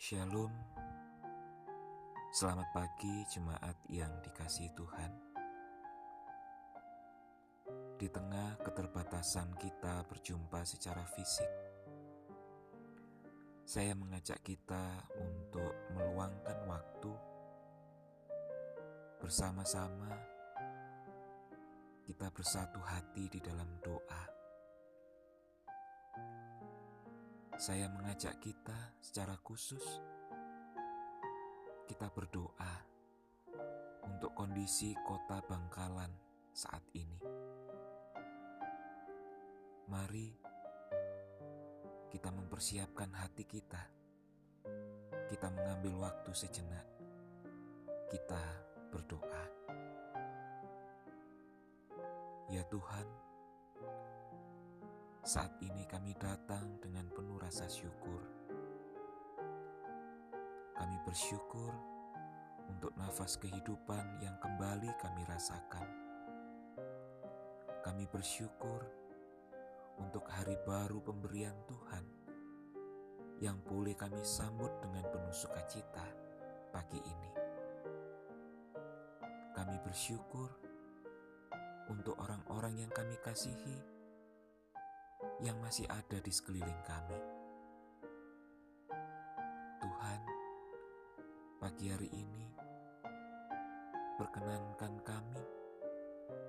Shalom, selamat pagi jemaat yang dikasihi Tuhan. Di tengah keterbatasan kita berjumpa secara fisik, saya mengajak kita untuk meluangkan waktu bersama-sama. Kita bersatu hati di dalam doa. Saya mengajak kita secara khusus, kita berdoa untuk kondisi kota Bangkalan saat ini. Mari kita mempersiapkan hati kita. Kita mengambil waktu sejenak. Kita berdoa. Ya Tuhan, saat ini kami datang dengan penuh rasa syukur. Kami bersyukur untuk nafas kehidupan yang kembali kami rasakan. Kami bersyukur untuk hari baru pemberian Tuhan yang boleh kami sambut dengan penuh sukacita pagi ini. Kami bersyukur untuk orang-orang yang kami kasihi yang masih ada di sekeliling kami. Tuhan, pagi hari ini perkenankan kami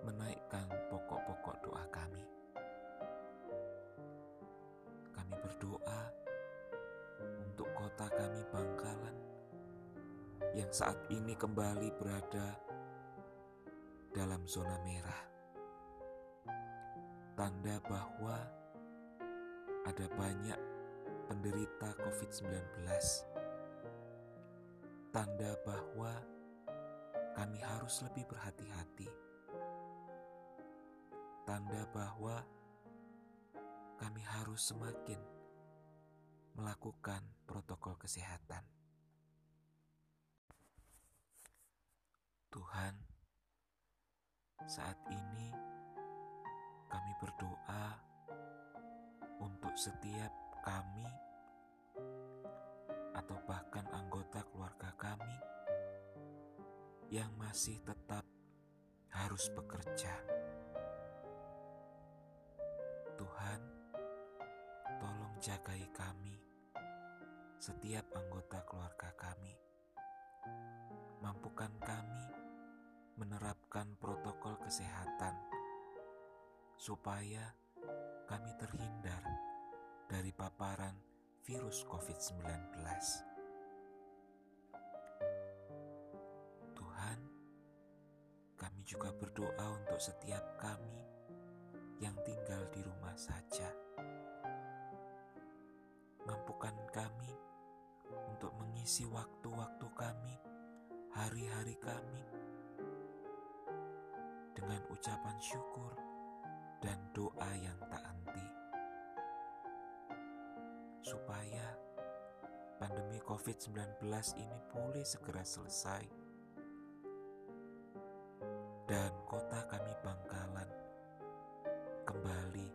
menaikkan pokok-pokok doa kami. Kami berdoa untuk kota kami Bangkalan yang saat ini kembali berada dalam zona merah. Tanda bahwa ada banyak penderita COVID-19. Tanda bahwa kami harus lebih berhati-hati. Tanda bahwa kami harus semakin melakukan protokol kesehatan. Tuhan, saat ini kami berdoa untuk setiap kami atau bahkan anggota keluarga kami yang masih tetap harus bekerja. Tuhan, tolong jagai kami, setiap anggota keluarga kami. Mampukan kami menerapkan protokol kesehatan supaya paparan virus COVID-19. Tuhan, kami juga berdoa untuk setiap kami yang tinggal di rumah saja. Mampukan kami untuk mengisi waktu-waktu kami, hari-hari kami, dengan ucapan syukur dan doa yang supaya pandemi COVID-19 ini boleh segera selesai dan kota kami Bangkalan kembali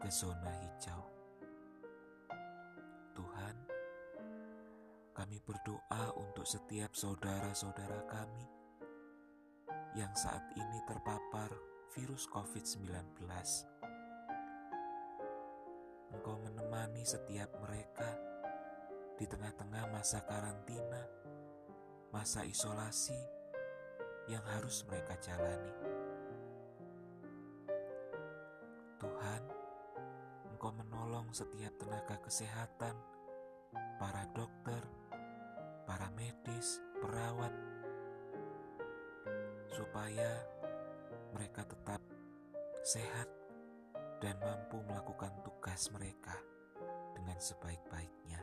ke zona hijau. Tuhan, kami berdoa untuk setiap saudara-saudara kami yang saat ini terpapar virus COVID-19. Engkau menemani setiap mereka di tengah-tengah masa karantina, masa isolasi yang harus mereka jalani. Tuhan, Engkau menolong setiap tenaga kesehatan, para dokter, para medis, perawat, supaya mereka tetap sehat dan mampu melakukan tugas mereka dengan sebaik-baiknya.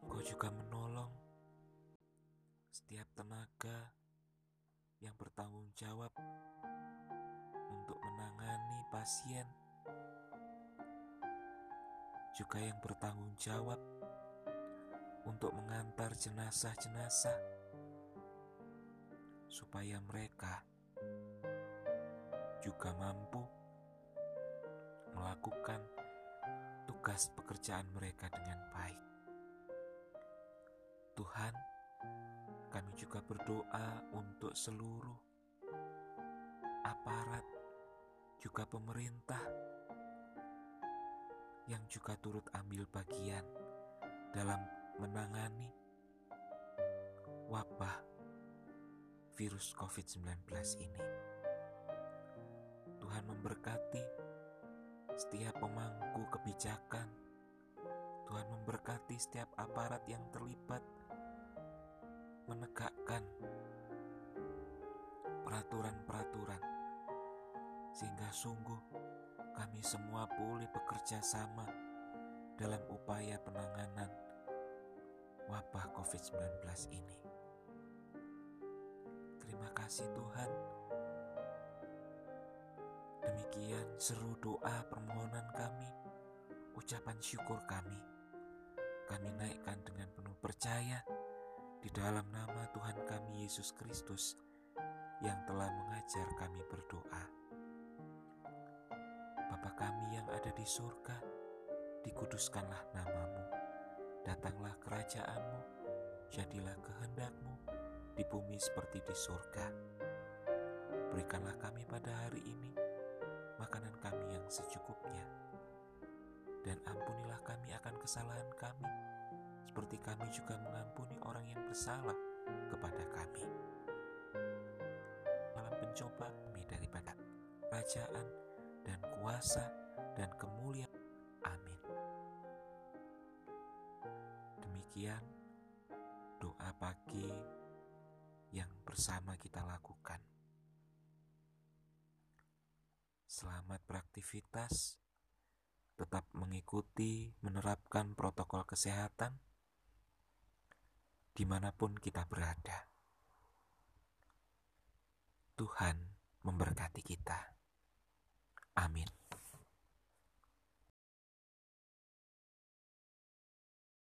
Engkau juga menolong setiap tenaga yang bertanggung jawab untuk menangani pasien, juga yang bertanggung jawab untuk mengantar jenazah-jenazah supaya mereka juga mampu melakukan tugas pekerjaan mereka dengan baik. Tuhan, kami juga berdoa untuk seluruh aparat, juga pemerintah yang juga turut ambil bagian dalam menangani wabah virus COVID-19 ini. Tuhan memberkati setiap pemangku kebijakan. Tuhan memberkati setiap aparat yang terlibat menegakkan peraturan-peraturan sehingga sungguh kami semua boleh bekerja sama dalam upaya penanganan wabah COVID-19 ini. Terima kasih Tuhan. Demikian seru doa permohonan kami, ucapan syukur kami. Kami naikkan dengan penuh percaya di dalam nama Tuhan kami Yesus Kristus yang telah mengajar kami berdoa. Bapa kami yang ada di surga, dikuduskanlah namamu, datanglah kerajaanmu, jadilah kehendakmu di bumi seperti di surga. Berikanlah kami pada hari ini makanan kami yang secukupnya, dan ampunilah kami akan kesalahan kami, seperti kami juga mengampuni orang yang bersalah kepada kami. Dalam pencoba kami daripada kerajaan dan kuasa dan kemuliaan. Amin. Demikian doa pagi yang bersama kita lakukan. Selamat beraktivitas. Tetap mengikuti, menerapkan protokol kesehatan di mana pun kita berada. Tuhan memberkati kita. Amin.